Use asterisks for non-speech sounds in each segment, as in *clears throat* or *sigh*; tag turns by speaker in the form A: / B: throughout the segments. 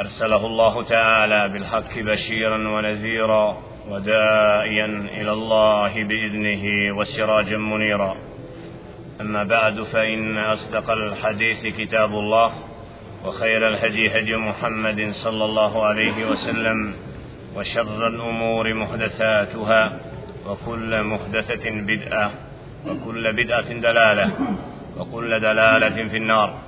A: أرسله الله تعالى بالحق بشيرا ونذيرا ودائيا إلى الله بإذنه وسراجا منيرا. أما بعد فإن أصدق الحديث كتاب الله وخير الهدي هدي محمد صلى الله عليه وسلم وشر الأمور محدثاتها وكل محدثة بدعة وكل بدعة دلالة وكل دلالة في النار.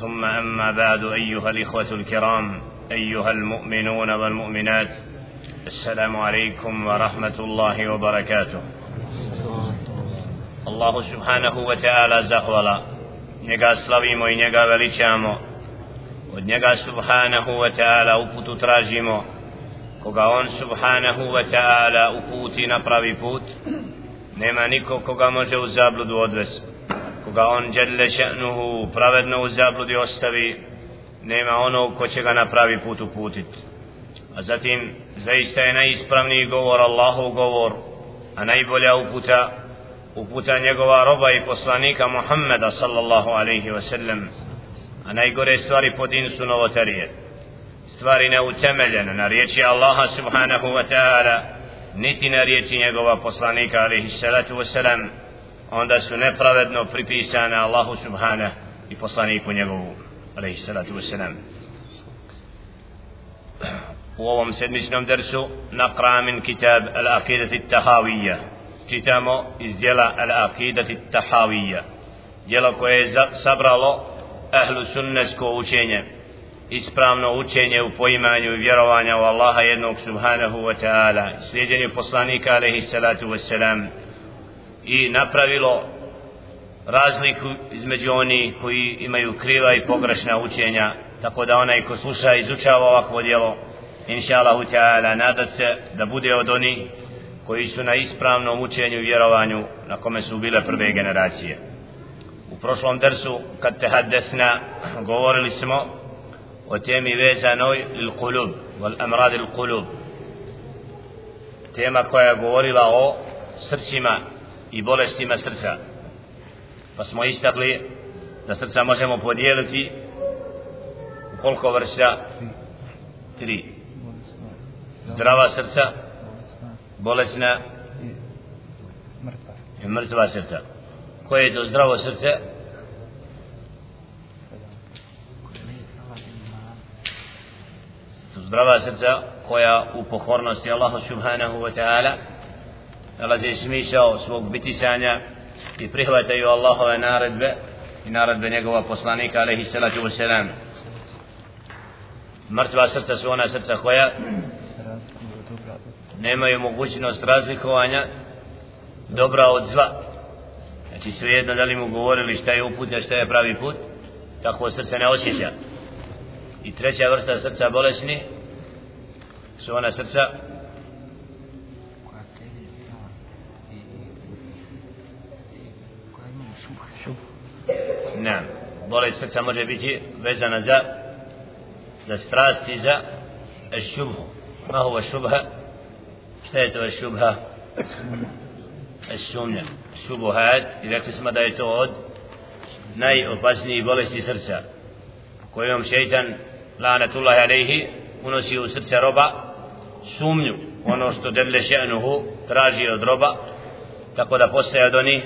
A: ثم أما بعد أيها الإخوة الكرام ايها المؤمنون والمؤمنات السلام عليكم ورحمه الله وبركاته الله سبحانه وتعالى زهولا njega slavimo i njega veličamo od njega subhanahu wa ta'ala uputu tražimo koga on subhanahu wa ta'ala uputi na pravi put nema niko koga može u zabludu odvesti koga on djelle še'nuhu pravedno u zabludi ostavi nema onog ko će ga na pravi put uputiti a zatim zaista je najispravniji govor Allahov govor a najbolja uputa uputa njegova roba i poslanika Muhammeda sallallahu alaihi wa sellem a najgore stvari po din su novotarije. Stvari neutemeljene na riječi Allaha subhanahu wa ta'ala niti na riječi njegova poslanika alaihi salatu wa sallam onda su nepravedno pripisane Allahu subhanahu i poslaniku njegovu. U ovom sedmičnom dersu naqra min kitab al-aqidati tahawiyya čitamo iz dijela al-aqidati tahawiyya dijelo koje je sabralo ahlu sunnesko učenje ispravno učenje u poimanju i vjerovanja u Allaha jednog subhanahu wa ta'ala slijedjenju poslanika alaihi salatu wa salam i napravilo razliku između oni koji imaju kriva i pogrešna učenja tako da onaj ko sluša i izučava ovakvo djelo inša Allahu ta'ala nadat se da bude od oni koji su na ispravnom učenju i vjerovanju na kome su bile prve generacije. U prošlom dersu kad te haddesna govorili smo o temi vezanoj il kulub wal amrad il kulub tema koja je govorila o srcima i bolestima srca pa smo istakli da srca možemo podijeliti u koliko vrsta? Tri. Zdrava srca bolesna i mrtva srca. Koje je to zdravo srce? Zdrava srca koja u pokornosti Allahu subhanahu wa ta'ala nalazi smisao svog bitisanja i prihvataju Allahove naredbe i naredbe njegova poslanika alaihi salatu wa salam mrtva srca su ona srca koja nemaju mogućnost razlikovanja dobra od zla. Znači svejedno da li mu govorili šta je uput a šta je pravi put tako srce ne osjeća. I treća vrsta srca bolesni su ona srca Ne, bolest srca može biti vezana za za strast i za šubhu. Ma huva šubha? Šta je to šubha? Sumnja. Šubuhat, i rekli smo da je to od najopasnijih bolesti srca. Kojom šeitan, lanatullahi alaihi, unosi u srce roba sumnju, ono što debile še'nuhu traži od roba, tako da postaje od onih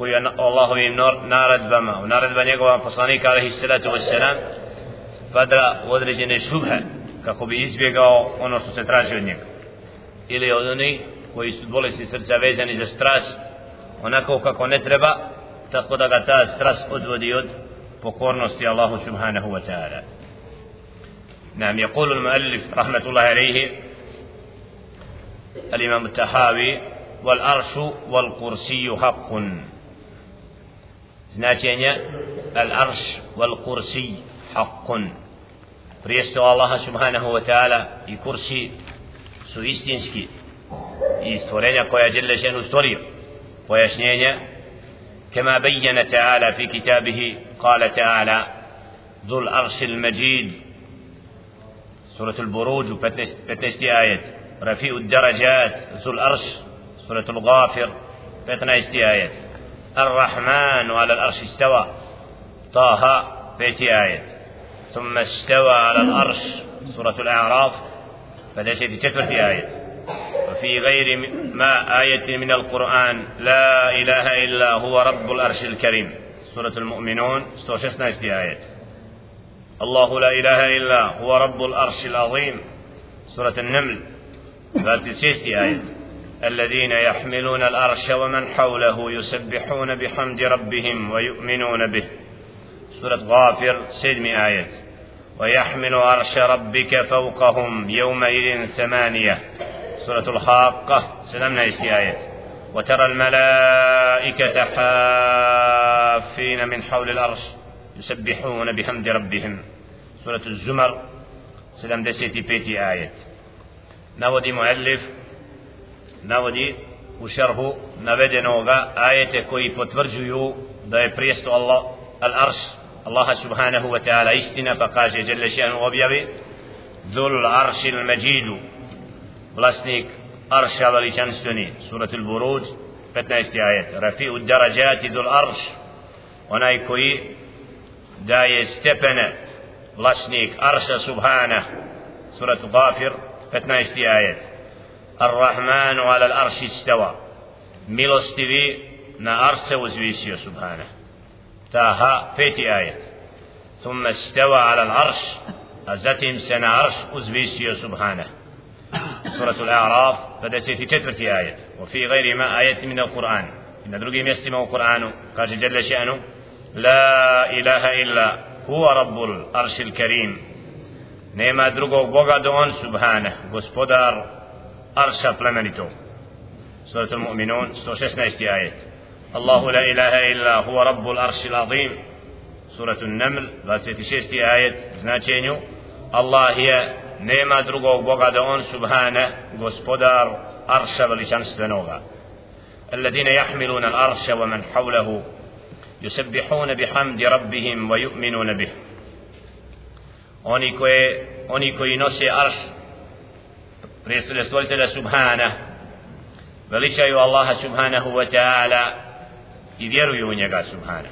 A: koji je Allahovim naredbama, u naredba njegova poslanika alaihi salatu wassalam, padra u određene šubhe, kako bi izbjegao ono što se traži od njega. Ili od onih koji su bolesti srca vezani za strast, onako kako ne treba, tako da ga ta strast odvodi od pokornosti Allahu subhanahu wa ta'ala. نعم يقول المؤلف رحمة الله عليه الإمام التحاوي والأرش والكرسي حق značenje al-arš wal-kursi haqqun prijesto Allaha subhanahu wa ta'ala i kursi su istinski i stvorenja koja je Đelešenu stvorio pojašnjenja كما بين تعالى في كتابه قال تعالى ذو العرش المجيد سورة البروج 15 آية رفيع الدرجات ذو العرش سورة الغافر 15 آية الرحمن على العرش استوى. طه 5 آية. ثم استوى على العرش سورة الأعراف. فدشت چتورتي آية. وفي غير ما آية من القرآن لا إله إلا هو رب العرش الكريم. سورة المؤمنون 116 آية. الله لا إله إلا هو رب العرش العظيم. سورة النمل 36 آية. الذين يحملون الأرش ومن حوله يسبحون بحمد ربهم ويؤمنون به. سورة غافر 7 آية ويحمل عرش ربك فوقهم يومئذ ثمانية. سورة الحاقة سلمنا آية وترى الملائكة حافين من حول الأرش يسبحون بحمد ربهم. سورة الزمر سلم دسيتي بيتي آية نودي مؤلف نودي u šarhu navedenoga ajete koji potvrđuju da je prijesto Allah al-arš الله سبحانه وتعالى استنا فقاش جل شأنه objavi ذو العرش المجيد vlasnik arša veličanstveni surat al-Buruđ 15. ajet rafi'u darajati dhul arš onaj koji daje stepene vlasnik arša subhana surat Ghafir 15. ajet الرحمن على الأرش استوى. milostivi na arse uzvisio subhanahu تاها فيتي آية. ثم استوى على العرش أزتهم سنة عرش أزبيسيو سبحانه. سورة الأعراف بدأت في تترتي آية. وفي غير ما آية من القرآن. إن درجي يستمع القرآن قال جل شأنه. لا إله إلا هو رب الأرش الكريم. نيما درجو بوغا دون سبحانه. gospodar أرش plemenitog سورة المؤمنون 116 آية الله لا إله إلا هو رب العرش العظيم. سورة النمل 26. آية značenju Allah je nema drugog Boga da on subhane gospodar arša veličanstvenoga. الذين يحملون الأرش ومن حوله يسبحون بحمد ربهم ويؤمنون به oni koji nose arš stvoritelja subhana veličaju Allaha subhanahu wa ta'ala i vjeruju u njega subhana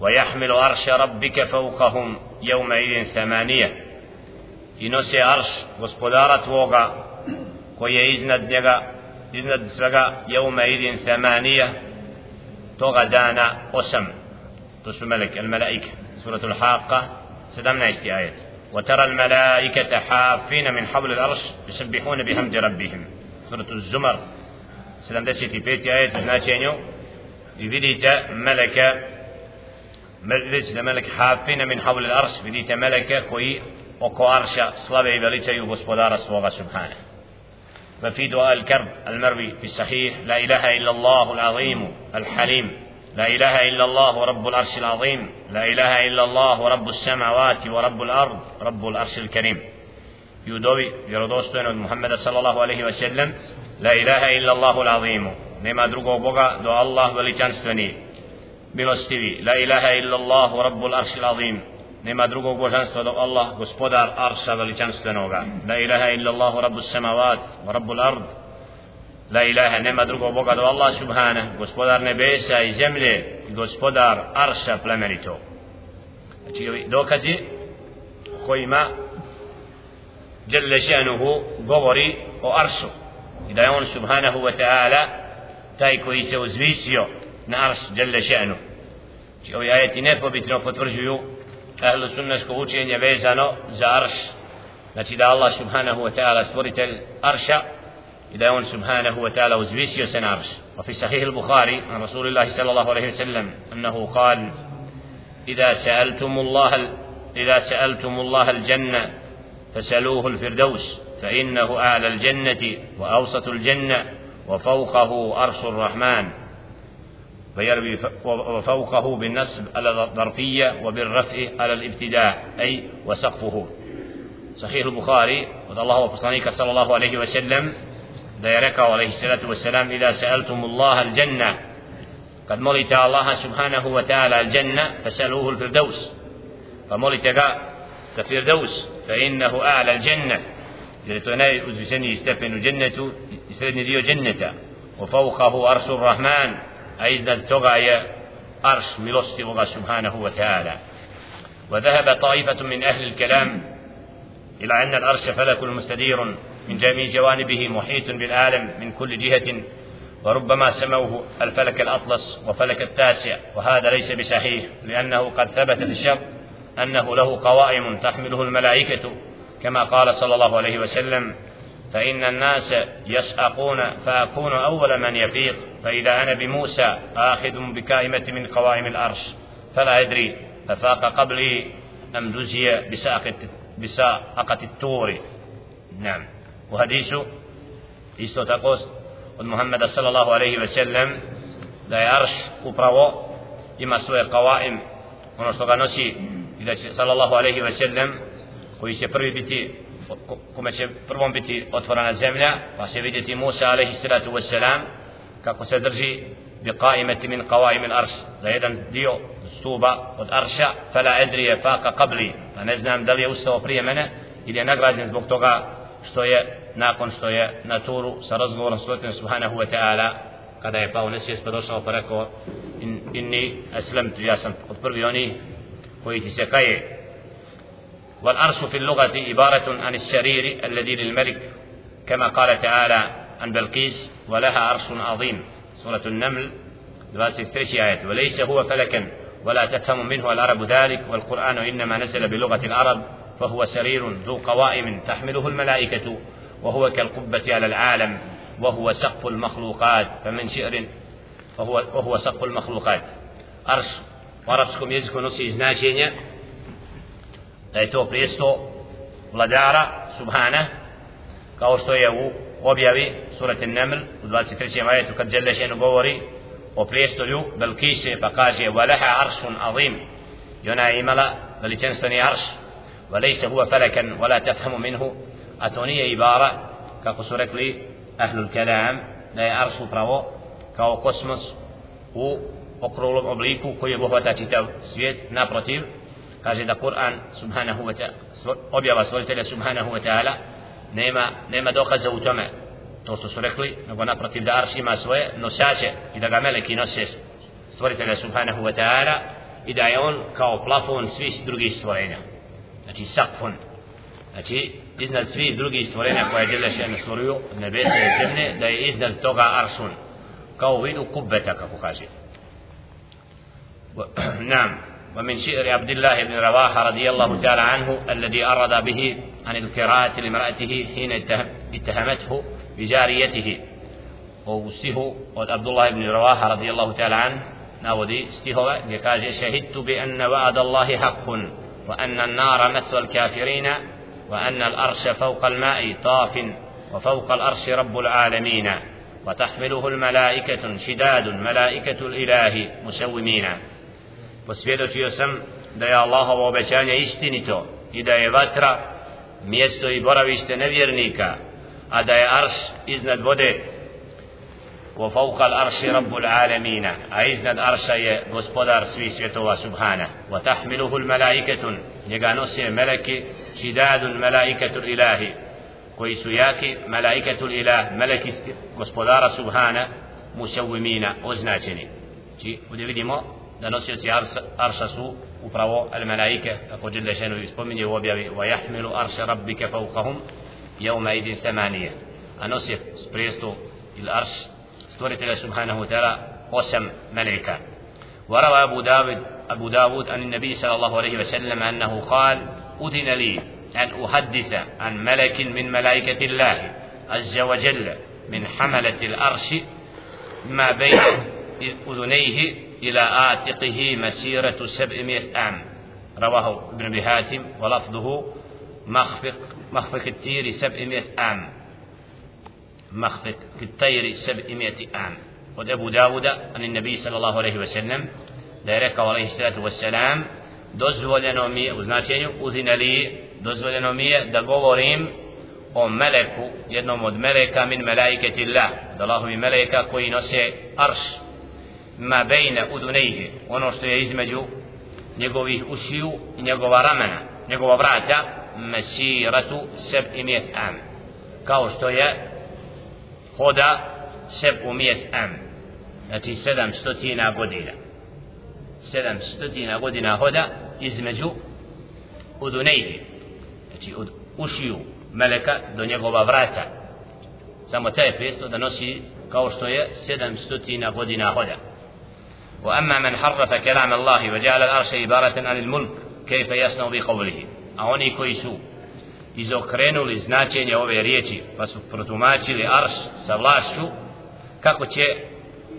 A: ويحمل عرش ربك فوقهم يومئذ ثمانية i nose arš gospodara tvoga koji je iznad njega iznad svega jevme idin themanija toga dana osam to su melek el melaike surat al haqa 17 ajet وترى الملائكة حافين من حول الأرش يسبحون بحمد ربهم. سورة الزمر. سلام دسيتي بيتي آية تناتينيو يفيديت ملك مجلس ملك حافين من حول الأرش. يفيديت ملك كوي وكو أرشا صلابة إبليتا يبسبودار صلابة سبحانه. وفي دعاء الكرب المروي في الصحيح لا إله إلا الله العظيم الحليم. لا إله إلا الله ورب الأرش العظيم. لا إله إلا الله ورب السماوات ورب الأرض رب الأرش الكريم. يودوي يردوستوين محمد صلى الله عليه وسلم لا إله إلا الله العظيم. نما درغو بغا دو الله وليجانستوني بلستوي لا إله إلا الله ورب الأرش العظيم. نما درغو بغانستو دو الله غسبودار أرش وليجانستوني لا إله إلا الله ورب السماوات ورب الأرض la ilaha nema drugog Boga do Allah subhana gospodar nebesa i zemlje i gospodar arša plemenito. Znači ovi dokazi kojima Jelle šanuhu govori o aršu? I da je on subhanahu wa ta'ala taj koji se uzvisio na arš djelle še'nu. Či ovi ajeti nepobitno potvrđuju ahlu sunnesko učenje vezano za arš. Znači da Allah subhanahu wa ta'ala stvoritelj arša wa ta'ala uzvisio se na arš وفي صحيح البخاري عن رسول الله صلى الله عليه وسلم أنه قال إذا سألتم الله إذا سألتم الله الجنة فسألوه الفردوس فإنه أعلى الجنة وأوسط الجنة وفوقه أرش الرحمن. فيروي وفوقه بالنسب على الظرفية وبالرفع على الابتداء أي وسقفه. Sahih al-Bukhari od Allahovog poslanika sallallahu alejhi ve sellem wa ta'ala al-janna fasaluhu al-firdaus fa molite ga za firdaus fa innahu a'la al-janna jer to je najuzvišeniji stepen u džennetu i srednji dio dženneta wa fawqahu arshu ar-rahman a iznad toga je arš milostivoga subhanahu wa ta'ala وذهب طائفة من أهل الكلام إلى أن الأرش فلك مستدير من جميع جوانبه محيط بالعالم من كل جهة وربما سموه الفلك الأطلس وفلك التاسع وهذا ليس بصحيح لأنه قد ثبت في الشر أنه له قوائم تحمله الملائكة كما قال صلى الله عليه وسلم فإن الناس يسأقون فأكون أول من يفيق فإذا أنا بموسى آخذ بكائمة من قوائم الأرش فلا أدري ففاق قبلي أم جزي بساقة بساقة التور نعم. وحديث isto tako od Muhammeda sallallahu alaihi ve sellem da je arš upravo ima svoje kawaim ono što ga nosi i da će sallallahu alaihi ve sellem koji će prvi biti kome će prvom biti otvorena zemlja pa će vidjeti Musa alaihi salatu ve selam kako se drži bi qaimati min qawaim al arš da jedan dio stuba od arša fala adri je faqa qabli pa ne znam da li je ustao prije mene ili je nagrađen zbog toga što je nakon što je na turu sa razgovorom s subhanahu wa ta'ala kada je pao nesvijest pa došao pa rekao in, inni aslamtu ja sam od prvi oni koji ti se kaje. والأرش في اللغة عبارة عن السرير الذي للملك كما قال تعالى عن بلقيس ولها عرش عظيم سورة النمل 23 آية وليس هو فلكا ولا تفهم منه العرب ذلك والقرآن إنما نزل بلغة العرب فهو سرير ذو قوائم تحمله الملائكة وهو كالقبة على العالم وهو سقف المخلوقات فمن شئر فهو وهو سقف المخلوقات أرش وأرسكم يزكو نصي إزناشين تيتو بريستو بلدارة سبحانه كاو يو objavi surate Naml u 23. majetu kad Đelešenu govori o prijestolju Belkise pa kaže Valeha arsun azim i ona je imala veličenstveni arš وليس هو فلكا ولا تفهم منه. أتوني إبارة كقصر لي أهل الكلام لا أرسو براو كو قسمس و أقرول أبليكو كي بوهتا تتاو سويت نابرتيب كاجد القرآن سبحانه وتعالى أبيا وسولتلي سبحانه وتعالى. نيما نيما دوخة زوتما to što su rekli, nego naprotiv da Arš ima svoje nosače i da ga meleki nose stvoritelja Subhanahu wa ta'ala i da je on kao. Znači sakfon znači iznad svih drugih stvorenja koje je Đelešen stvorio nebesa i zemlje da je iznad toga aršun kao u vidu kubbeta kako kaže. Nam ومن شعر عبد الله بن رواحة رضي الله تعالى عنه الذي أرد به عن القراءة لامرأته حين اتهمته بجاريته ووسته عبد الله بن رواحة رضي الله تعالى عنه ناودي استهوى يكاج شهدت بأن وعد الله حق وأن النار مثوى الكافرين وأن الأرش فوق الماء طاف وفوق الأرش رب العالمين وتحمله الملائكة شداد ملائكة الإله مسومين. وسبيدو يسم دا يا الله وبشاني اشتنتو إذا يبترى ميستو إبرا بيشت أدا يا إذن الْبُدَيْ وفوق الأرش رب العالمين أيزند أرش gospodar svih svjetova subhana وتحمله الملائكة njega nose meleki šidadun melaiketul ilahi koji su jaki melaiketul ilah meleki gospodara subhana musawimina označeni či ovdje vidimo da nosioci arša su upravo al malaike kako Đelle šenu spominje u objavi jahmilu arša rabbike fauqahum jevma idin samanije a nosi prijestu ili arš stvoritelja subhanahu ta'ala osam malaika وروى أبو داود أبو داود عن النبي صلى الله عليه وسلم أنه قال أذن لي أن أحدث عن ملك من ملائكة الله عز وجل من حملة الأرش ما بين أذنيه إلى آتقه مسيرة سبعمائة عام. رواه ابن أبي ولفظه مخفق مخفق التير سبعمائة عام. مخفق الطير سبعمائة عام وأبو داود عن النبي صلى الله عليه وسلم da je rekao alaihi wassalam dozvoljeno mi u značenju uzina li dozvoljeno mi je da govorim o meleku, jednom od meleka min melaiketi Allah, od Allahovi meleka koji nose arš, ma bejne udunejhe, ono što je između njegovih ušiju i njegova ramena, njegova vrata, mesiratu seb imijet am, kao što je hoda seb umijet am, znači sedam stotina godina. Sedam stotina godina hoda između udunejhe, znači od ušiju meleka do njegova vrata samo taj presto da nosi kao što je sedam stotina godina hoda وأما من حرف كلام الله وجعل الأرش عبارة عن الملك كيف يصنع بقوله koji su izokrenuli značenje ove riječi pa su protumačili arš sa vlašću. Kako će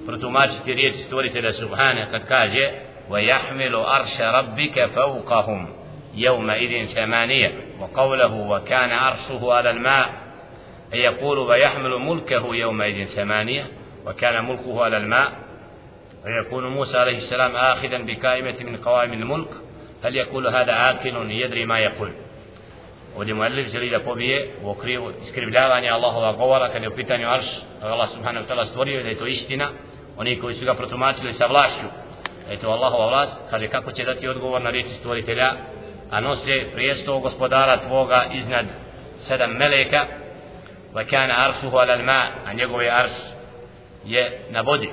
A: protumačiti riječ stvoritelja Subhane kad kaže وَيَحْمِلُ أَرْشَ رَبِّكَ فَوْقَهُمْ يومئذ ثمانية وقوله وكان عرشه على الماء أي يقول ويحمل ملكه يومئذ ثمانية وكان ملكه على الماء ويكون موسى عليه السلام آخذا بكائمة من قوائم الملك هل يقول هذا عاقل يدري ما يقول Ovdje mu Elif želi da pobije u okrivu iskrivljavanja Allahova govora kad je u pitanju Arš, Allah subhanahu ta'ala stvorio da je to istina, oni koji su ga protumačili sa vlašću, da je to Allahova vlast, kaže kako će dati odgovor na riječi stvoritelja, a nose prijesto gospodara tvoga iznad sedam meleka va kana aršuhu ala ma a je arš je na vodi.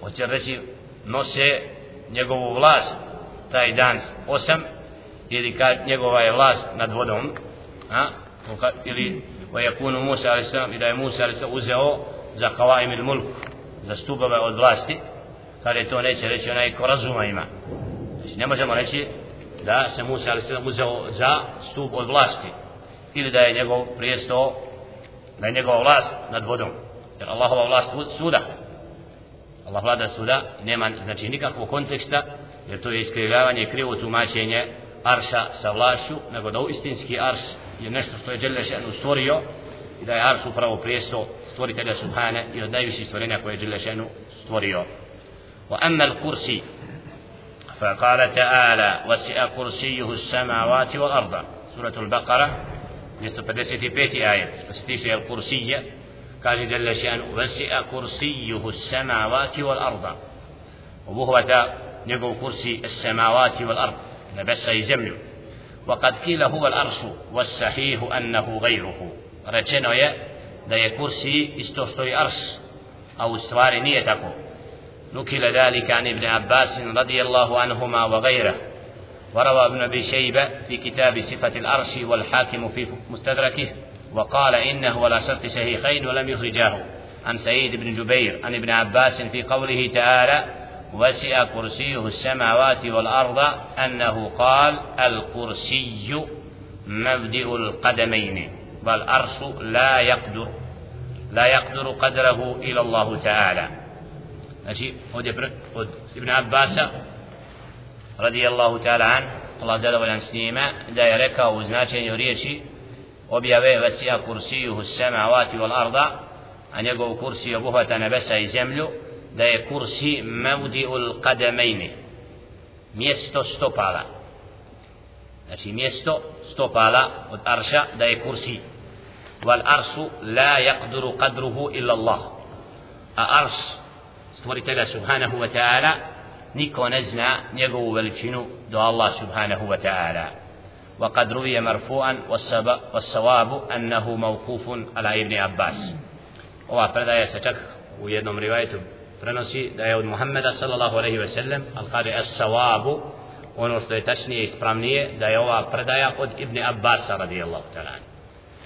A: Hoće reći nose njegovu vlast taj dan osam ili kad njegova je vlast nad vodom a, ili va yakunu Musa a.s. i da je Musa uzeo za kavaim il mulk za stubove od vlasti kada je to neće reći onaj ko razuma ima. Znači ne možemo reći da se Musa ali se uzeo za stup od vlasti ili da je njegov prijesto da je njegova vlast nad vodom. Jer Allahova vlast suda. Allah vlada suda nema znači nikakvog konteksta jer to je iskrivljavanje krivo tumačenje arša sa vlašću nego da istinski arš je nešto što je Đelešenu stvorio i da je arš upravo prijesto stvoritelja Subhane i od najviših stvorenja koje je Đelešenu stvorio وأما الكرسي فقال تعالى وسع كرسيه السماوات والأرض سورة البقرة 155 آية فستيسي الكرسية قال جل شأن وسع كرسيه السماوات والأرض وبهوة نقول كرسي السماوات والأرض بس يزمن وقد قيل هو الأرش والصحيح أنه غيره. رečeno je da je kursi isto što i tako نكل ذلك عن ابن عباس رضي الله عنهما وغيره. وروى ابن أبي شيبة في كتاب صفة الأرش والحاكم في مستدركه. وقال إنه ولا شرط شيخين ولم يخرجاه. عن سعيد بن جبير عن ابن عباس في قوله تعالى وسع كرسيه السماوات والأرض أنه قال الكرسي مبدئ القدمين والأرش لا يقدر لا يقدر قدره إلى الله تعالى. أشيء ابن عباس رضي الله تعالى عنه. الله جل وعلا سنيما دا يركا وزناشا يريشي وبيابي وسع كرسيه السماوات والأرض. أن يقو كرسي أبوهة نبسا يزملو da je kursi mevdi'ul qadamejni mjesto stopala znači mjesto stopala od arša da je kursi wal arsu la yaqduru qadruhu illa Allah a arš stvoritelja subhanahu wa ta'ala niko ne zna njegovu veličinu do Allah subhanahu wa ta'ala وقد روي مرفوعا والصواب أنه موقوف على ابن عباس ova predaja se čak u jednom rivajetu prenosi da je od Muhammeda sallallahu alaihi ve sellem al kaže as sawabu ono što je tačnije ispravnije da je ova predaja od Ibn Abbas radijallahu ta'ala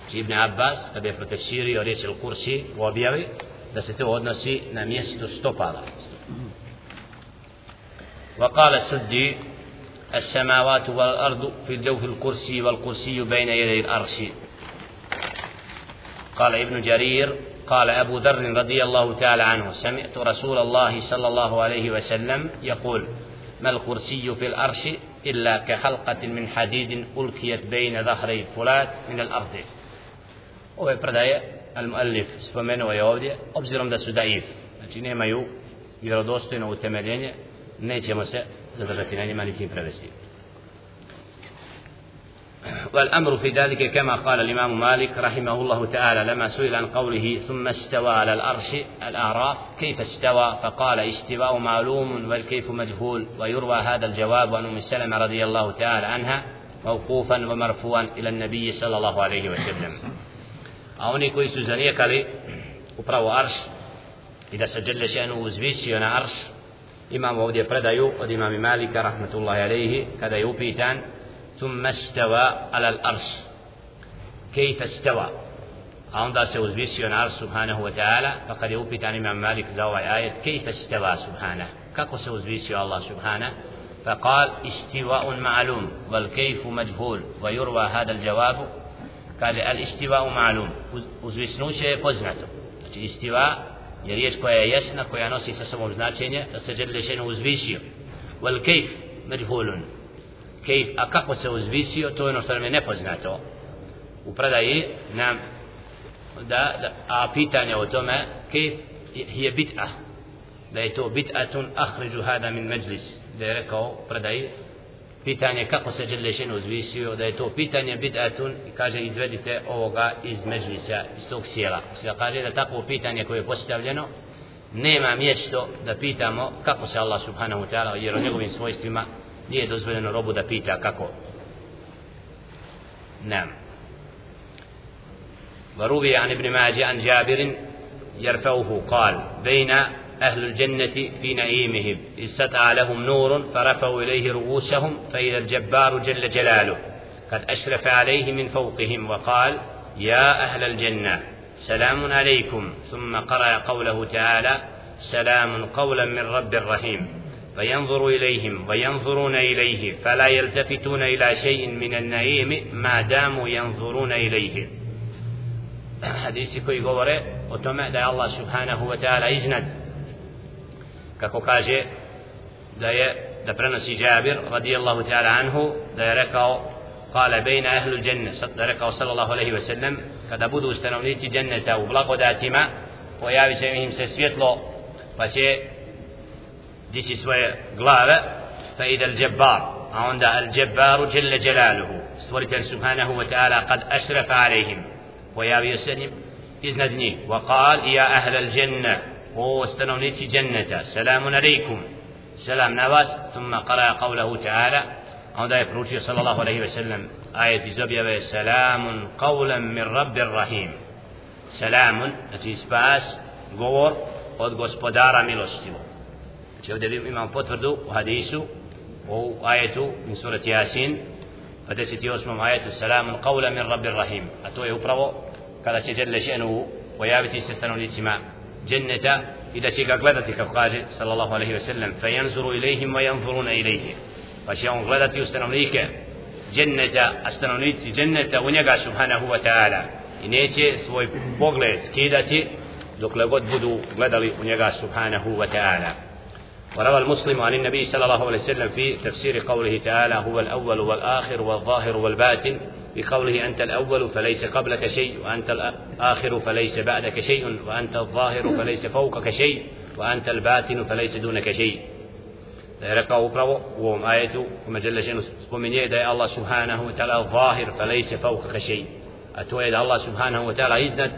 A: znači Ibn Abbas kada je proteksirio riječ al kursi u objavi da se to odnosi na mjesto stopala وقال السدي السماوات والأرض في الجوف الكرسي والكرسي بين يدي الأرش قال ابن جرير قال أبو ذر رضي الله تعالى عنه سمعت رسول الله صلى الله عليه وسلم يقول ما الكرسي في الأرش إلا كحلقة من حديد ألقيت بين ظهري الفلات من الأرض. Spomenuo je ovdje obzirom da su daif. Znači nemaju vjerodostojno utemeljenje nećemo se zadržati na njima niti im prevesti. والأمر في ذلك كما قال الإمام مالك رحمه الله تعالى لما سئل عن قوله ثم استوى على الأرش الأعراف كيف استوى؟ فقال استواء معلوم والكيف مجهول ويروى هذا الجواب عن أم سلمة رضي الله تعالى عنها موقوفا ومرفوعا إلى النبي صلى الله عليه وسلم. A oni koji su zanijekali upravo arš i da se Đelle šenu uzvisio na arš imamo ovdje predaju od imami Malika rahmatullahi alaihi kada je upitan ثم استوى على الأرش. كيف استوى؟ عند سوزبيسيون على سبحانه وتعالى. فقد يوبيت عن إمام مالك زوى آية. كيف استوى سبحانه؟ كاكو سوزبيسيو الله سبحانه. فقال استواء معلوم والكيف مجهول ويروى هذا الجواب. قال الاستواء معلوم. وزبيسنوش بوزنته استواء يريد كوية يسنى كوية نصي سسمو بزناتين سجل لشين وزبيسيو والكيف مجهول kejf a kako se uzvisio to je ono što nam je nepoznato u predaji nam da, da a pitanje o tome kejf je bit'a da je to bit'atun ahriđu hada min međlis da je rekao predaji pitanje kako se Đelešin uzvisio, da je to pitanje bid'atun i kaže izvedite ovoga iz međlisa, iz tog sjela. Sve kaže da takvo pitanje koje je postavljeno, nema mjesto da pitamo kako se Allah subhanahu wa ta'ala, jer o njegovim svojstvima nije dozvoljeno robu da pita kako. Nam. وروي عن ابن ماجه عن جابر يرفعه قال بين أهل الجنة في نعيمهم استطاع لهم نور فرفعوا إليه رؤوسهم فإذا الجبار جل جلاله قد أشرف عليه من فوقهم وقال يا أهل الجنة سلام عليكم ثم قرأ قوله تعالى سلام قولا من رب رحيم فينظر إليهم وينظرون إليه فلا يلتفتون إلى شيء من النعيم ما داموا ينظرون إليه حديثي كوي govore o tome da je Allah subhanahu wa ta'ala iznad kako kaže da je da prenosi Jabir radijallahu ta'ala anhu da je rekao kale bejna ahlu dženne da je rekao sallallahu alaihi ve sellem kada budu stanovnici dženneta u blagodatima pojavi se im se svjetlo pa će ديسي سوي غلاب فإذا الجبار عند الجبار جل جلاله سورة سبحانه وتعالى قد أشرف عليهم. ويا بيسنم إذنني وقال يا أهل الجنة واستنونيت جنة سلام عليكم. سلام نواس ثم قرأ قوله تعالى عند يفروشي صلى الله عليه وسلم آية زبيا سلام قولا من رب الرحيم. سلام أتي سباس غور od gospodara milostivog. Znači ovdje imamo potvrdu u hadisu u ajetu min surati Yasin 58. ajetu selamun qawlan min rabbir rahim a to je upravo kada će Jelle še'nu pojaviti se stanovnicima جنة إذا شيء قلدتي كقال صلى الله عليه وسلم فينظر إليهم وينظرون إليه فشيء قلدتي استنونيك جنة استنونيك جنة ونجا سبحانه وتعالى إنيك سوي بغلة سكيدتي dok le god budu gledali u njega subhanahu wa ta'ala وروى المسلم عن النبي صلى الله عليه وسلم في تفسير قوله تعالى هو الأول والآخر والظاهر والباطن بقوله أنت الأول فليس قبلك شيء وأنت الآخر فليس بعدك شيء وأنت الظاهر فليس فوقك شيء وأنت الباطن فليس دونك شيء Rekao upravo وهم ovom ajetu جل شيء spominje da je Allah subhanahu wa ta'ala zahir pa lej se fauka kašej. A to je da Allah subhanahu wa ta'ala iznad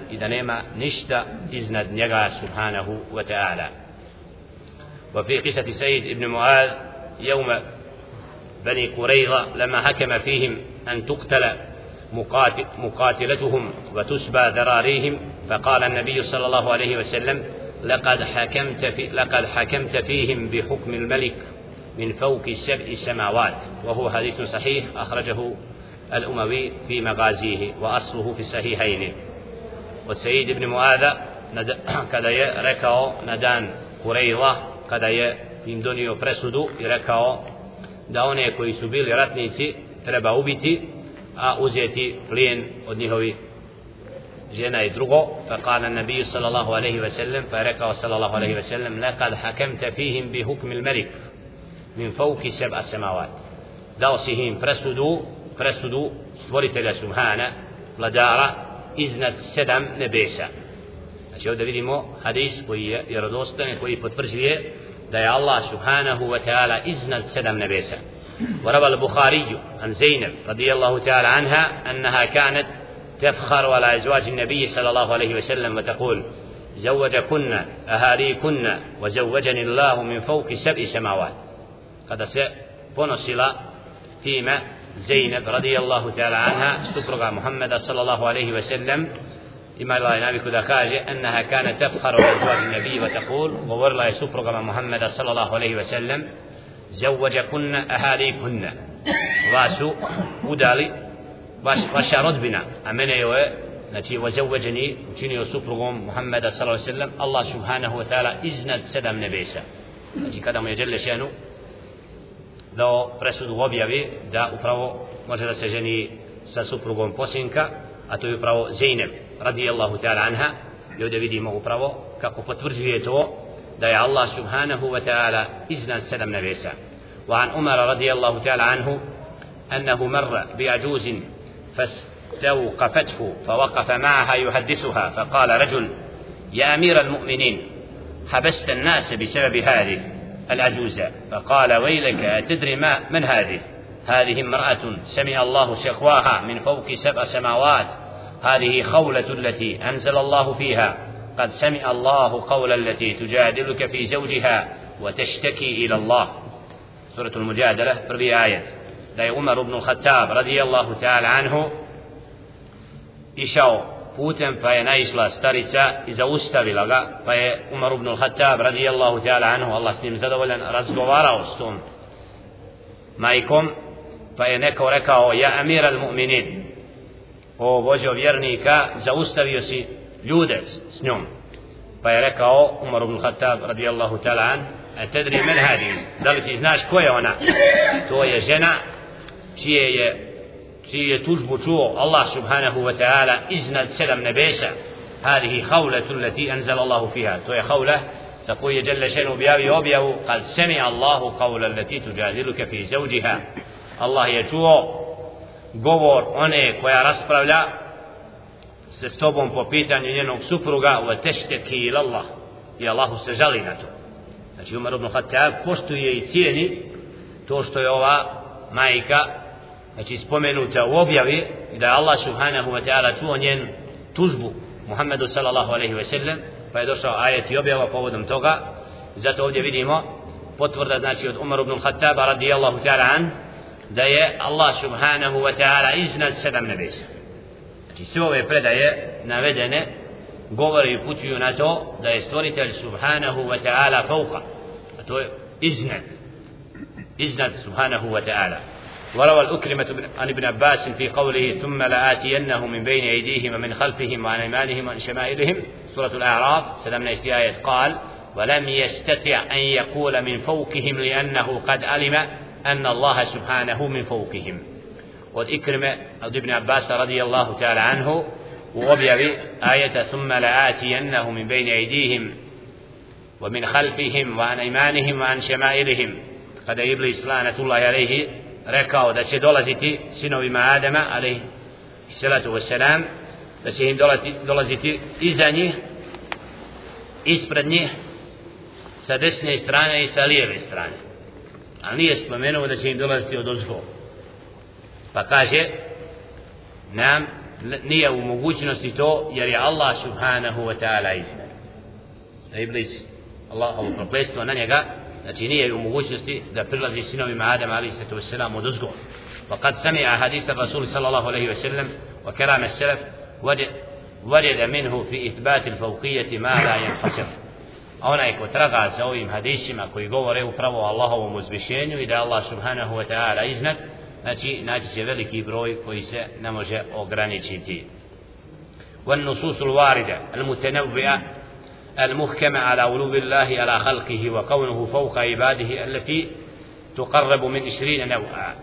A: i. وفي قصة سيد ابن معاذ يوم بني قريظة لما حكم فيهم أن تقتل مقاتل مقاتلتهم وتسبى ذراريهم فقال النبي صلى الله عليه وسلم لقد حكمت في لقد حكمت فيهم بحكم الملك من فوق سبع سماوات وهو حديث صحيح أخرجه الأموي في مغازيه وأصله في الصحيحين. والسيد ابن معاذ kada rekao na dan Kurejla, kada je im donio presudu i rekao da one koji su bili ratnici treba ubiti a uzeti plijen od njihovi žena i drugo sallallahu alaihi wa sallam fa rekao sallallahu alaihi wa sallam lekad hakemte fihim bi hukmi l-melik min fauki seba semavat dao si im presudu presudu stvoritelja subhana vladara iznad sedam nebesa Znači ovdje vidimo hadis koji je vjerodostojan koji potvrđuje da je Allah subhanahu wa ta'ala iznad sedam nebesa. وروى البخاري عن زينب رضي الله تعالى عنها أنها كانت تفخر على أزواج النبي صلى الله عليه وسلم وتقول زوجكن أهاليكن وزوجني الله من فوق سبع سماوات قد سبنصل فيما زينب رضي الله تعالى عنها استبرغ محمد صلى الله عليه وسلم imala je naviku da kaže enneha kana tefharu od zvadi nebi wa taqul govorila je suprugama Muhammeda sallallahu alaihi ve sellem زوج كنا أهالي كنا واسو udali vaš, vaša rodbina a mene je znači وزوجني Muhammeda sallallahu alaihi wasallam Allah subhanahu wa ta'ala iznad sedam nebesa znači kada mu je dželle šenu dao presudu objavi da upravo može da se ženi sa suprugom posinka a to je upravo Zeynep radijallahu ta'ala anha. I vidimo upravo kako potvrđuje to da je Allah subhanahu wa ta'ala iznad sedam nebesa. وعن عمر رضي الله تعالى عنه أنه مر بعجوز فاستوقفته فوقف معها يحدثها فقال رجل يا أمير المؤمنين حبست الناس بسبب هذه العجوزة فقال ويلك أتدري ما من هذه هذه امرأة سمع الله شكواها من فوق سبع سماوات هذه خولة التي أنزل الله فيها قد سمع الله قول التي تجادلك في زوجها وتشتكي إلى الله سورة المجادلة في آية لا عمر بن الخطاب رضي الله تعالى عنه išao putem pa je naišla starica i zaustavila ga pa je Umar ibn al-Hattab radijallahu ta'ala anhu Allah s njim zadovoljan razgovarao s tom majkom pa je neko rekao ja amir al-mu'minin o vođo vjernika, zaustavio si ljude s njom. Pa je rekao Umar ibn Khattab radijallahu ta'ala an, a tedri men hadi, da li ti znaš ko je ona? To je žena čije je, čije je tužbu čuo Allah subhanahu wa ta'ala iznad sedam nebesa. Hadihi hawlatu lati anzal Allahu fiha. To je hawla za koju je Jalla šenu objavio objavu kad semi Allahu kawla lati tujadiluka fi zauđiha. Allah je čuo govor one koja raspravlja se s tobom po pitanju njenog supruga u tešteki ila Allah i Allahu se žali na to. Znači Umar ibn Khattab poštuje i cijeni to što je ova majka znači spomenuta u objavi da Allah subhanahu wa ta'ala čuo njen tužbu Muhammedu sallallahu alaihi ve sellem pa je došao ajet i objava povodom toga. Zato ovdje vidimo potvrda znači od Umar ibn Khattaba radijallahu ta'ala an da je Allah subhanahu wa ta'ala iznad sedam nebesa znači sve ove predaje navedene govore i pućuju na to da je stvoritelj subhanahu wa ta'ala fauka a to je iznad iznad subhanahu wa ta'ala وروى الأكرمة عن ابن عباس في قوله ثم لآتينه من بين أيديهم ومن خلفهم وعن أيمانهم وعن شمائلهم سورة الأعراف سلمنا آية قال ولم يستطع أن يقول من فوقهم لأنه قد علم أن الله سبحانه من فوقهم. والإكرمة ابن عباس رضي الله تعالى عنه وأبي آية ثم لآتينه من بين أيديهم ومن خلفهم وعن أيمانهم وعن شمائلهم. قد إبليس لعنة الله عليه rekao da će dolaziti sinovima Adama ali salatu wassalam da će im dolaziti, dolaziti iza njih ispred ali nije spomenuo da će im dolaziti od ozgo pa kaže nam nije u mogućnosti to jer je Allah subhanahu wa ta'ala iznad da iblis Allahovo prokletstvo na njega znači nije u mogućnosti da prilazi sinovima Adama ali se to selam od uzgo وقد سمع حديث الرسول صلى الله عليه وسلم وكلام السلف ورد منه في إثبات الفوقية ما لا ينحصر a onaj ko traga za ovim hadisima koji govore upravo o Allahovom uzvišenju i da Allah subhanahu wa ta'ala iznad znači naći će veliki broj koji se ne može ograničiti. والنصوص الواردة المتنوعة المحكمة على علو الله على خلقه وكونه فوق عباده التي تقرب من عشرين نوعا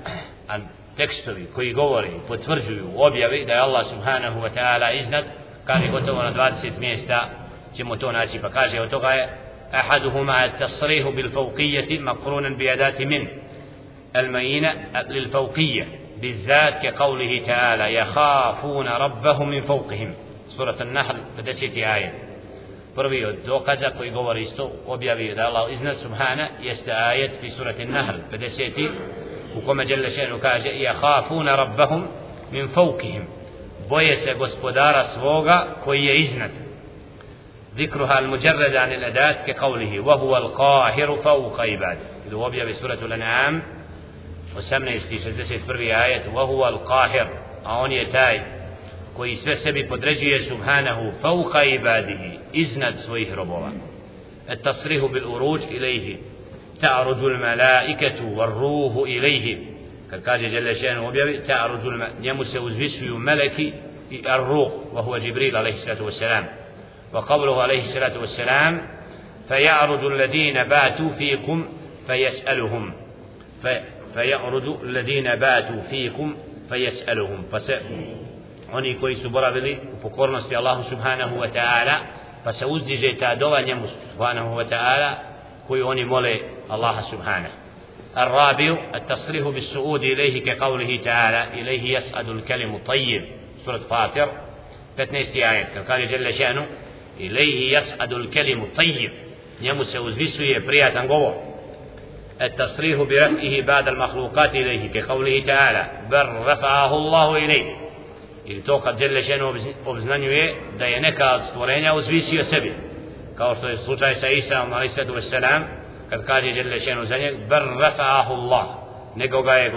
A: أن تكستوي كي قوري فتفرجوا وبيبئ الله سبحانه وتعالى إذنك كان يقول توانا دوارسة ميستا ćemo to naći pa kaže od toga je أحدهما التصريح بالفوقية مقرونا بأداة من المينة للفوقية بالذات كقوله تعالى يخافون ربهم من فوقهم سورة النحل بدست آية prvi od dokaza koji govori isto objavi da Allah iznad subhana jeste ajet fi surati Nahl 50 u kome Đelle Šenu kaže يَخَافُونَ رَبَّهُمْ مِنْ فَوْكِهِمْ boje se gospodara svoga koji je iznad ذكرها المجرد عن الأداة كقوله وهو القاهر فوق عباده إذا وبيا بسورة الأنعام وسمنا في 61 آية وهو القاهر أون يتاي koji sve sebi podređuje subhanahu fauka ibadihi iznad svojih robova التصريح بالأروج إليه تعرج الملائكة والروح إليه kad kaže Jelle še'nu objavi ta'ruđu njemu se uzvisuju meleki i ar-ruh wa huwa Jibril alaihi salatu وقوله عليه الصلاة والسلام فيعرض الذين باتوا فيكم فيسألهم. فيعرض الذين باتوا فيكم فيسألهم. oni كويس برابلي boravili u pokornosti Allahu subhanahu wa ta'ala pa سبحانه وتعالى ta مولي الله سبحانه wa الرابع التصريح بالسؤود إليه كقوله تعالى إليه يسأل الكلم الطيب سورة فاطر 15 آية قال جل شأنه إليه يسعد الكلم الطيب. يمس أزلسه برية قبر التصريح برفعه بعد المخلوقات إليه كقوله تعالى بل رفعه الله إليه إذ توقف جل شأنه وبزنانه دينك أصفرين أزلسه سبي كما في سورة عيسى عليه الصلاة والسلام قد قال جل شأنه زنيك بل رفعه الله. نقوا بايه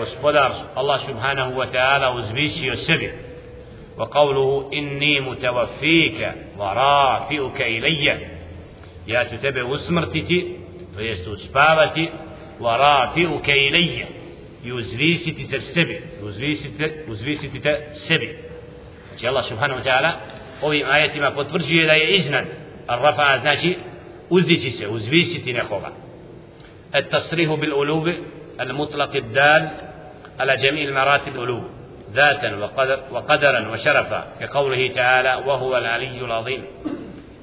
A: الله سبحانه وتعالى أزلسه سبي. وقوله إني متوفيك ورافئك إلي. يا تتبع وسمرتي ويستو سبابتي ورافئك إلي. يزويسي تسبع يزويسي تسبع إن شاء الله سبحانه وتعالى ovi آية ما potvrđuje da je iznad الرفع أزناشي uzdići se, uzvisiti nekoga التصريح بالألوب المطلق الدال على جميع المراتب الألوب. ذاتا وقدر وقدرا وشرفا كقوله تعالى وهو العلي العظيم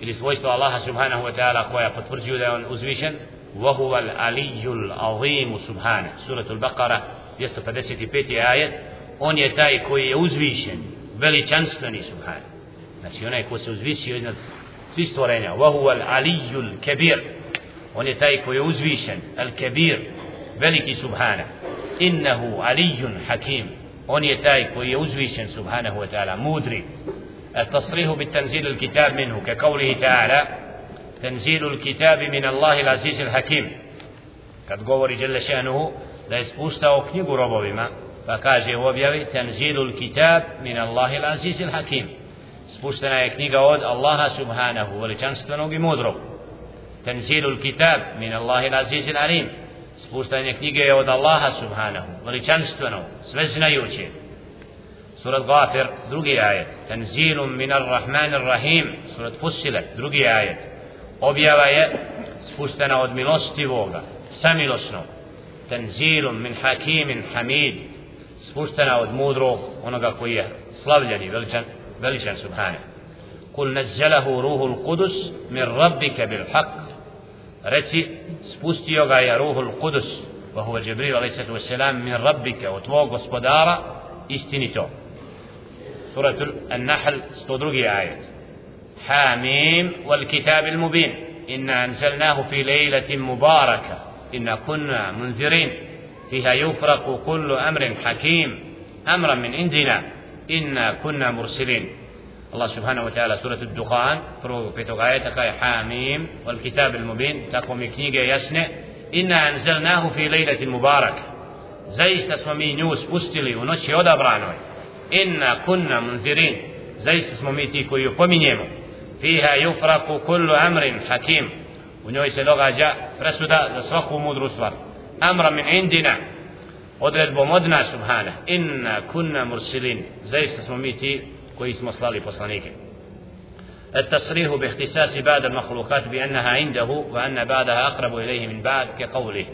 A: ili svojstvo Allaha subhanahu wa ta'ala koja potvrđuju da je on uzvišen وهو العلي العظيم سبحانه سورة البقرة 255. ajet on je taj koji je uzvišen veličanstveni subhanahu znači onaj ko se uzvisio iznad svih stvorenja وهو العلي الكبير on je taj koji je uzvišen kebir veliki subhana innahu alijun hakim on je taj koji je uzvišen subhanahu wa ta'ala mudri التصريح بالتنزيل الكتاب منه كقوله تعالى تنزيل الكتاب من الله العزيز الحكيم kad govori جل شأنه da je spuštao knjigu robovima pa kaže u objavi tanzilul kitab min Allahi al-aziz al-hakim spuštena je knjiga od Allaha subhanahu veličanstvenog i mudrog تنزيل الكتاب من الله العزيز العليم spuštanje knjige je od Allaha subhanahu, veličanstveno, sveznajuće. Surat Gafir, drugi ajet. Tanzilum minar rahmanir rahim, surat Fusilet, drugi ajet. Objava je spuštena od milostivoga, samilosno. Tanzilum min hakimin hamid, spuštena od mudrog, onoga koji je slavljen i veličan, veličan subhanahu. Kul nazzalahu ruhul kudus min rabbike bil haq reci spustio ga je ruhul kudus wa huwa Jibril alaihi wassalam min rabbika od tvog gospodara istinito suratul an-nahl 102 ajet حاميم والكتاب المبين إنا أنزلناه في ليلة مباركة إنا كنا منذرين فيها يفرق كل أمر حكيم أمرا من عندنا إنا كنا مرسلين الله سبحانه وتعالى سورة الدخان فرو في تقاية حاميم والكتاب المبين تقوم كنيجة يسنع إنا أنزلناه في ليلة مباركة. زي اسممي نيوس بستلي ونوشي odabranoj إنا كنا منذرين. زي اسممي تي كوي يفومينيمو فيها يفرق كل أمر حكيم. presuda za svaku mudru stvar amra min indina odredbom od nas subhana inna kunna mursilin zaista smo mi ti koji smo slali poslanike التصريح باختصاص بعض المخلوقات بأنها عنده وأن بعضها أقرب إليه من بعض كقوله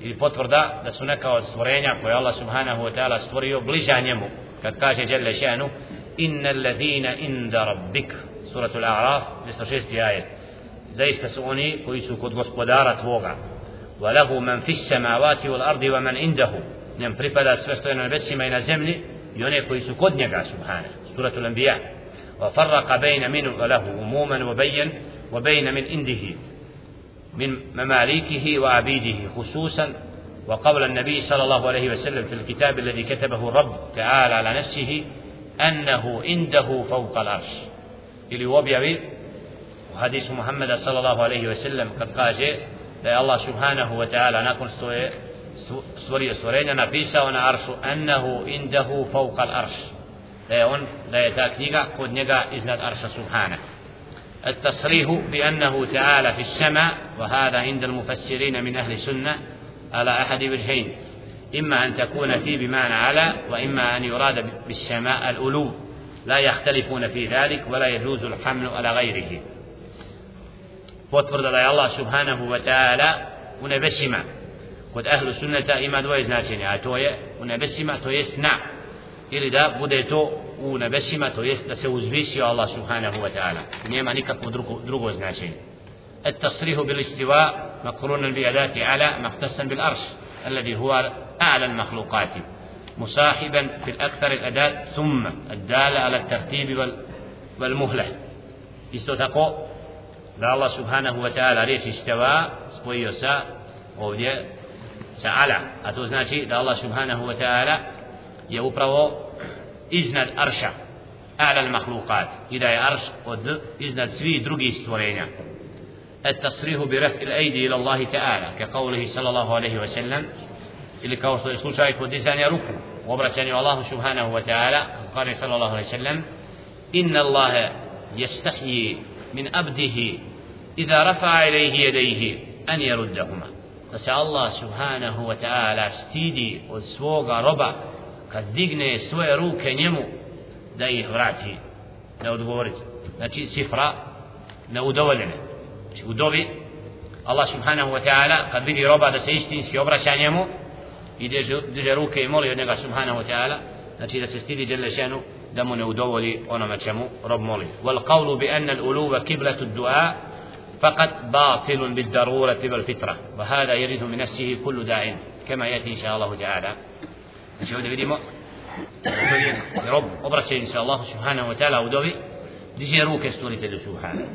A: ili potvrda da su neka od stvorenja koje Allah subhanahu wa ta'ala stvorio bliža njemu kad kaže Jelle šanu inna alladhina inda rabbik suratul A'raf 206. ajet zaista su oni koji su kod gospodara tvoga wa lahu man fis samawati wal ardi wa man indahu njem pripada sve što je na nebesima i na zemlji i one koji su kod njega subhanahu سورة الأنبياء. وفرق بين منه وله عموما وبين وبين من عنده من مماليكه وعبيده خصوصا وقول النبي صلى الله عليه وسلم في الكتاب الذي كتبه الرب تعالى على نفسه أنه عنده فوق العرش. ili u objavi u hadisu Muhammeda sallallahu alaihi ve sellem kad kaže da je Allah subhanahu wa ta'ala nakon što je stvorio stvorenja napisao na aršu ennehu indehu fauqa al-arš da je on da je ta knjiga kod njega iznad arša subhana التصريح بأنه تعالى في السماء وهذا عند المفسرين من أهل السنة على أحد وجهين. إما أن تكون في بمعنى على وإما أن يراد بالسماء الألو لا يختلفون في ذلك ولا يجوز الحمل على غيره. potvrda da je Allah subhanahu wa kod ahlu sunneta ima dvoje značenja a to je u nebesima to jest na ili da bude to u nebesima to jest da se uzvisi Allah subhanahu wa ta'ala nema nikakvo drugo, drugo značenje التصريح بالاستواء مقرونا بأداة على مختصا بالأرش الذي هو أعلى المخلوقات مصاحبا في الأكثر الأداة ثم الدالة على الترتيب والمهلة tako da Allah subhanahu wa ta'ala riječ istava spojio sa ovdje sa ala a to znači da Allah subhanahu wa ta'ala je upravo iznad arša ala al mahlukat i da je arš od iznad svih drugih stvorenja التصريح برفع الأيدي إلى الله تعالى كقوله صلى الله عليه وسلم ili kao što je slučaj kod dizanja ruku u obraćanju Allahu subhanahu wa ta'ala kaže sallallahu alaihi sallam inna Allahe jestahji min abdihi idha rafa'a ilaihi jedaihi an jeruddahuma da se Allah subhanahu wa ta'ala stidi od svoga roba kad digne svoje ruke njemu da ih vrati da odgovori znači cifra neudovoljene znači u dobi Allah subhanahu wa ta'ala kad vidi roba da se istinski obraća njemu i diže, ruke i moli od njega subhanahu wa ta'ala znači da se stidi djelle šenu da mu ne udovolji onome čemu rob moli wal qawlu bi anna al kiblatu du'a فقط باطل بالضرورة بالفطرة وهذا يجد من نفسه كل داع كما يأتي إن شاء الله تعالى. نشوف ده رب أبرت إن شاء الله سبحانه وتعالى ودوي دي روك استوري سبحانه.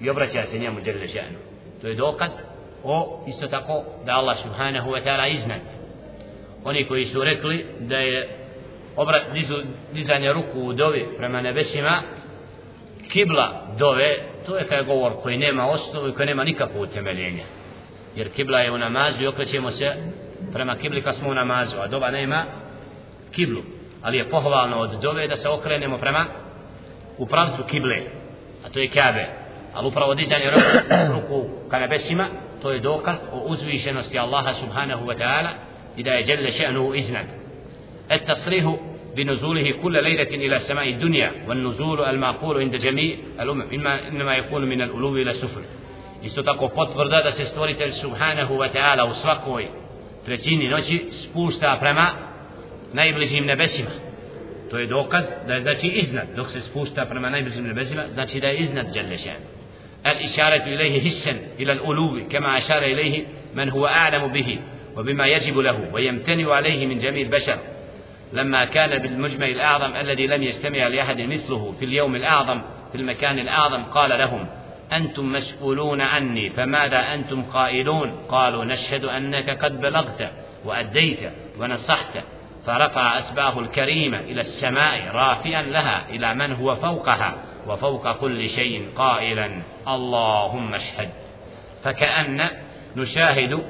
A: يبرت يا سنيا مجرد شأنه تو يدوقت أو يستطقو دا الله سبحانه وتعالى إذن oni koji su rekli da je obrat dizanje ruku u dovi prema kibla dove, to je kaj govor koji nema osnovu i koji nema nikakvo utemeljenje. Jer kibla je u namazu i okrećemo se prema kibli kad smo u namazu, a dova nema kiblu. Ali je pohvalno od dove da se okrenemo prema u pravcu kible, a to je kabe. Ali upravo dizanje ruku ka nebesima, to je dokaz o uzvišenosti Allaha subhanahu wa ta'ala i da je djelje še'nu iznad. Et tasrihu بنزوله كل ليلة إلى سماء الدنيا والنزول المعقول عند جميع الأمم إنما يكون من الألو إلى السفل isto tako potvrda da se stvoritelj subhanahu wa ta'ala u svakoj trećini noći spušta prema najbližim nebesima to je dokaz da je znači iznad dok se spušta prema najbližim nebesima znači da je iznad Đalešan الإشارة إليه هسا إلى الألو كما أشار إليه من هو أعلم به وبما يجب له ويمتنع عليه من جميع البشر لما كان بالمجمع الأعظم الذي لم يجتمع لأحد مثله في اليوم الأعظم في المكان الأعظم قال لهم أنتم مسؤولون عني فماذا أنتم قائلون؟ قالوا نشهد أنك قد بلغت وأديت ونصحت فرفع أسباه الكريمة إلى السماء رافيا لها إلى من هو فوقها وفوق كل شيء قائلا اللهم اشهد. فكأن نشاهد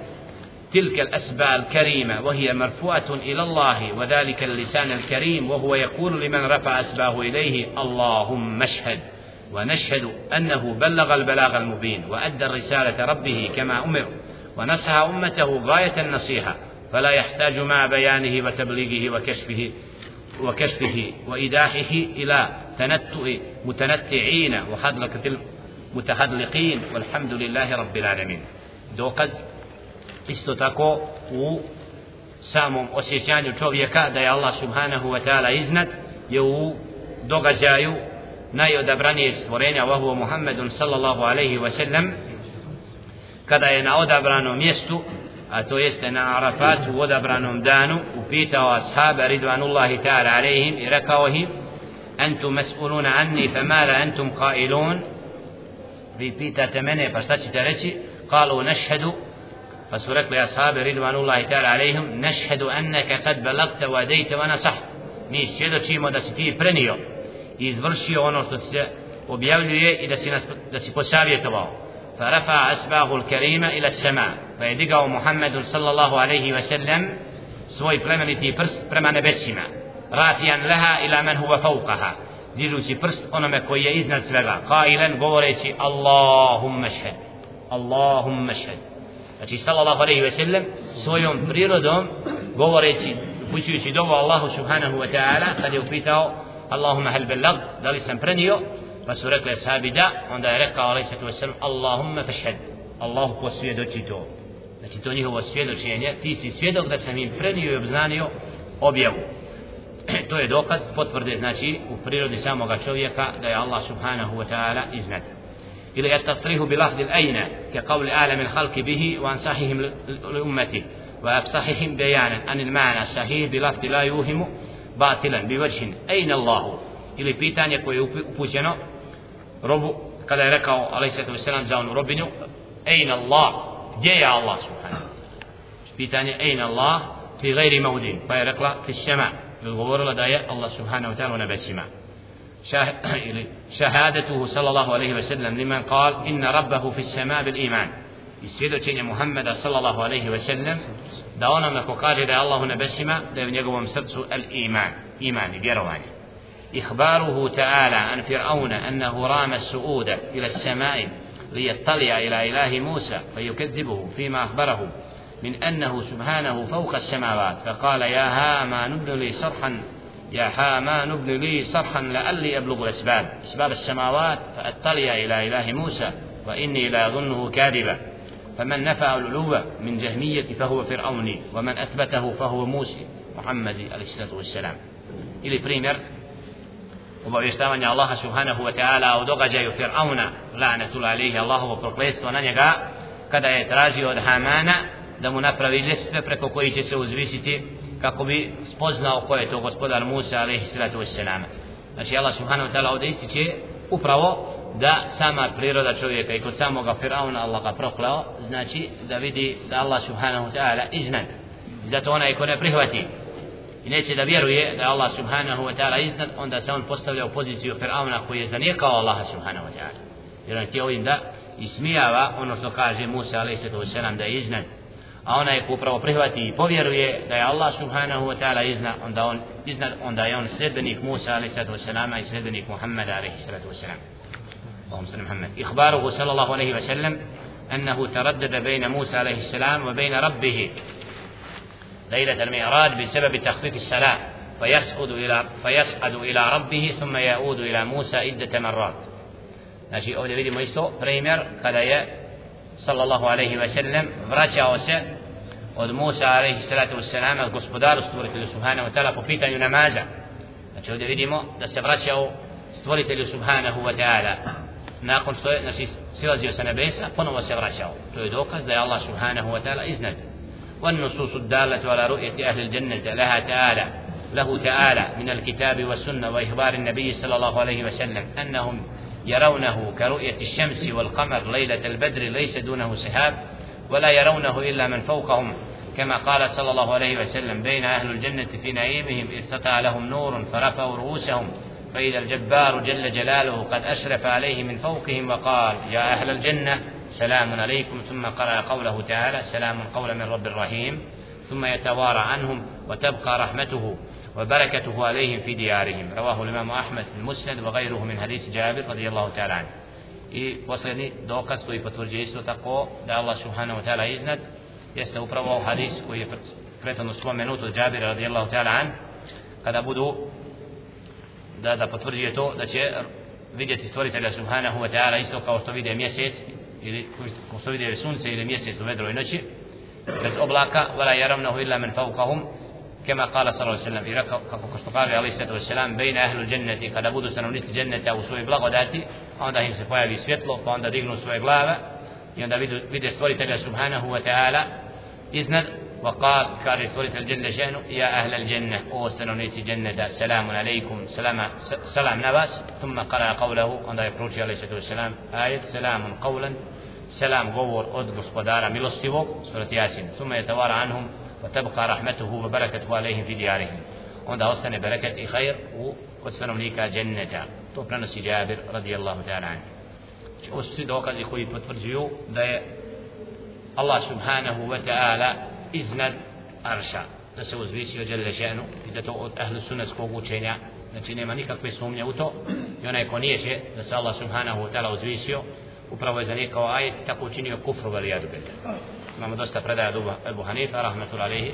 A: تلك الأسباء الكريمة وهي مرفوعة إلى الله وذلك اللسان الكريم وهو يقول لمن رفع أسباه إليه اللهم اشهد. ونشهد أنه بلغ البلاغ المبين وأدى الرسالة ربه كما أمر ونصح أمته غاية النصيحة فلا يحتاج مع بيانه وتبليغه وكشفه وكشفه وإيداحه إلى تنتؤ متنتعين وحدلقة المتحدلقين والحمد لله رب العالمين. دوكز isto tako u samom osjećanju čovjeka da je Allah subhanahu wa ta'ala iznad je u događaju najodabranijeg stvorenja vahuo Muhammedun sallallahu alaihi wa sallam kada je na odabranom mjestu a to jeste na Arafatu u odabranom danu upitao ashaba ridvanullahi ta'ala alaihim i rekao im antum mas'uluna anni famala antum qailun vi pitate mene pa šta ćete reći qalu nashhadu Su rekli ashabi ridvanullahi ta'ala alaihim, nešhedu enneke kad belagte vadejte va nasah. Mi svjedočimo da si ti prenio i izvršio ono što ti se objavljuje i da si, nas, da si posavjetovao. L-karima ila sama. Pa je digao Muhammedu sallallahu alaihi wa sallam svoj plemeniti prst prema nebesima. Rafijan leha ila men huva fauqaha. Dižući prst onome koji je iznad svega. Kailen govoreći Allahumma šhed. Allahumma šhed. Znači sallallahu alaihi ve sellem svojom prirodom govoreći upućujući dovu Allahu subhanahu wa ta'ala kad je upitao Allahumma hal belag da li sam prenio? Pa su rekli ashabi da. Onda je rekao alaihi sallatu wasallam Allahumma fashhad. Allahu posvjedoči to. Znači to njihovo svjedočenje ti si svjedok da sam im prenio i obznanio objavu. *clears throat* To je dokaz potvrde znači u prirodi samoga čovjeka da je Allah subhanahu wa ta'ala iznad. إلى التصريح بلفظ الأين كقول أعلم الخلق به وأنصحهم لأمته وأفصحهم بيانا عن المعنى الصحيح بلفظ لا يوهم باطلا بوجه أين الله ili pitanje koje je upućeno robu kada je rekao alejsatu vesselam za onu robinju ejna Allah gdje je Allah subhanahu pitanje ejna Allah fi ghairi mawdin pa je rekla fi sama govorila da je Allah subhanahu wa ta'ala u nebesima شهادته صلى الله عليه وسلم لمن قال إن ربه في السماء بالإيمان. onome ko kaže da je Allah u nebesima da je u njegovom srcu el iman iman i vjerovanje إخباره تعالى عن فرعون أنه رام السؤود إلى السماء ليطلع إلى إله موسى فيكذبه فيما أخبره من أنه سبحانه فوق السماوات. فقال يا هامان ابن لي صرحا يا حامان ابن لي صرحا لعلي أبلغ الأسباب أسباب السماوات فأطلع إلى إله موسى وإني لا أظنه كاذبا فمن نفى العلو من جهمية فهو فرعوني ومن أثبته فهو موسى محمد عليه الصلاة والسلام ili primjer obavještavanja Allaha subhanahu wa ta'ala o događaju Fir'auna la'natul alihi Allahovo proklestvo na njega kada je tražio od Hamana da mu napravi ljestve preko koji će se uzvisiti kako bi spoznao ko je to gospodar Musa alaihi salatu wassalam. Znači Allah subhanahu wa ta'ala ovdje ističe upravo da sama priroda čovjeka i kod samoga Firauna Allah ga proklao znači da vidi da Allah subhanahu wa ta'ala iznad. Zato onaj ko ne prihvati i neće da vjeruje da je Allah subhanahu wa ta'ala iznad onda se on postavlja u poziciju Firauna koji je zanijekao Allaha subhanahu wa ta'ala. Jer on ti ovim da ismijava ono što kaže Musa alaihi sallam da je iznad. A onaj ko upravo prihvati i povjeruje da je Allah subhanahu wa ta'ala iznad onda on iznad onda je on sledbenik Musa alaihi sallam i sledbenik Muhammada alaihi sallam اللهم صل محمد إخباره صلى الله عليه وسلم أنه تردد بين موسى عليه السلام وبين ربه ليلة المعراج بسبب تخفيف الصلاة فيسعد إلى فيسعد إلى ربه ثم يعود إلى موسى عدة مرات Znači ovdje vidimo isto primjer kada je sallallahu alaihi wa sallam vraćao se od Musa alaihi salatu wassalam od gospodaru stvoritelju subhanahu wa ta'ala po pitanju namaza. Znači ovdje vidimo da se vraćao stvoritelju subhanahu wa ta'ala nakon što je znači, silazio sa nebesa ponovo se vraćao. To je dokaz da je Allah subhanahu wa ta'ala iznad. والنصوص الدالة على رؤية أهل الجنة لها تعالى له تعالى من الكتاب والسنة وإخبار النبي صلى الله عليه وسلم أنهم يرونه كرؤية الشمس والقمر ليلة البدر ليس دونه سحاب ولا يرونه إلا من فوقهم كما قال صلى الله عليه وسلم بين أهل الجنة في نعيمهم ارتقى لهم نور فرفعوا رؤوسهم فإذا الجبار جل جلاله قد أشرف عليه من فوقهم وقال يا أهل الجنة سلام عليكم. ثم قرأ قوله تعالى سلام قولا من رب الرحيم ثم يتوارى عنهم وتبقى رحمته وبركته عليهم في ديارهم. رواه الإمام أحمد في المسند وغيره من حديث جابر رضي الله تعالى عنه. I posljedni dokaz koji potvrđuje isto tako da Allah subhanahu wa ta'ala iznad jeste upravo hadis koji je prethodno spomenut od Džabira radijallahu ta'ala an kada budu da, da potvrđuje to da će vidjeti stvoritelja subhanahu wa ta'ala isto kao što vide mjesec ili kao što vide sunce ili mjesec u vedroj noći bez oblaka wala yarawnahu illa min fawqahum كما قال صلى الله عليه وسلم في ركب كشتقاري عليه الصلاة والسلام بين أهل الجنة قد أبودوا سنونيت الجنة أو سوى بلغة ذاتي فعند هم سفايا بسفيتلو فعند ديغنوا سوى بلغة يعند بيدي سوري تبع سبحانه وتعالى إذن وقال قال سوري الجنة شأنه يا أهل الجنة أو سنونيت الجنة سلام عليكم سلام سلام نباس ثم قال قوله عند يبروتي عليه الصلاة والسلام آية سلام قولا سلام غور أدب سبدارا ملوستيبوك سورة ياسين ثم يتوارى عنهم وتبقى رحمته وبركته عليهم في ديارهم. عند وصلنا بركة خير وقصنا مليكا جنة. طفنا نسي جابر رضي الله تعالى عنه. وصي دوقات إخوي بتفرجيو الله سبحانه وتعالى إذن أرشا تسو زبيسي وجل شأنه. إذا تو أهل السنة سكوكو تشينا Znači nema nikakve sumnje u to i onaj ko nijeće da se Allah subhanahu wa ta'ala uzvisio upravo je za nekao ajet tako učinio kufru veli adubeta. Oh. Imamo dosta predaja od Ebu Hanifa rahmatul alaihi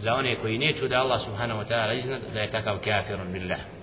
A: za one koji neću da Allah subhanahu wa ta'ala iznad da je takav kafirun billah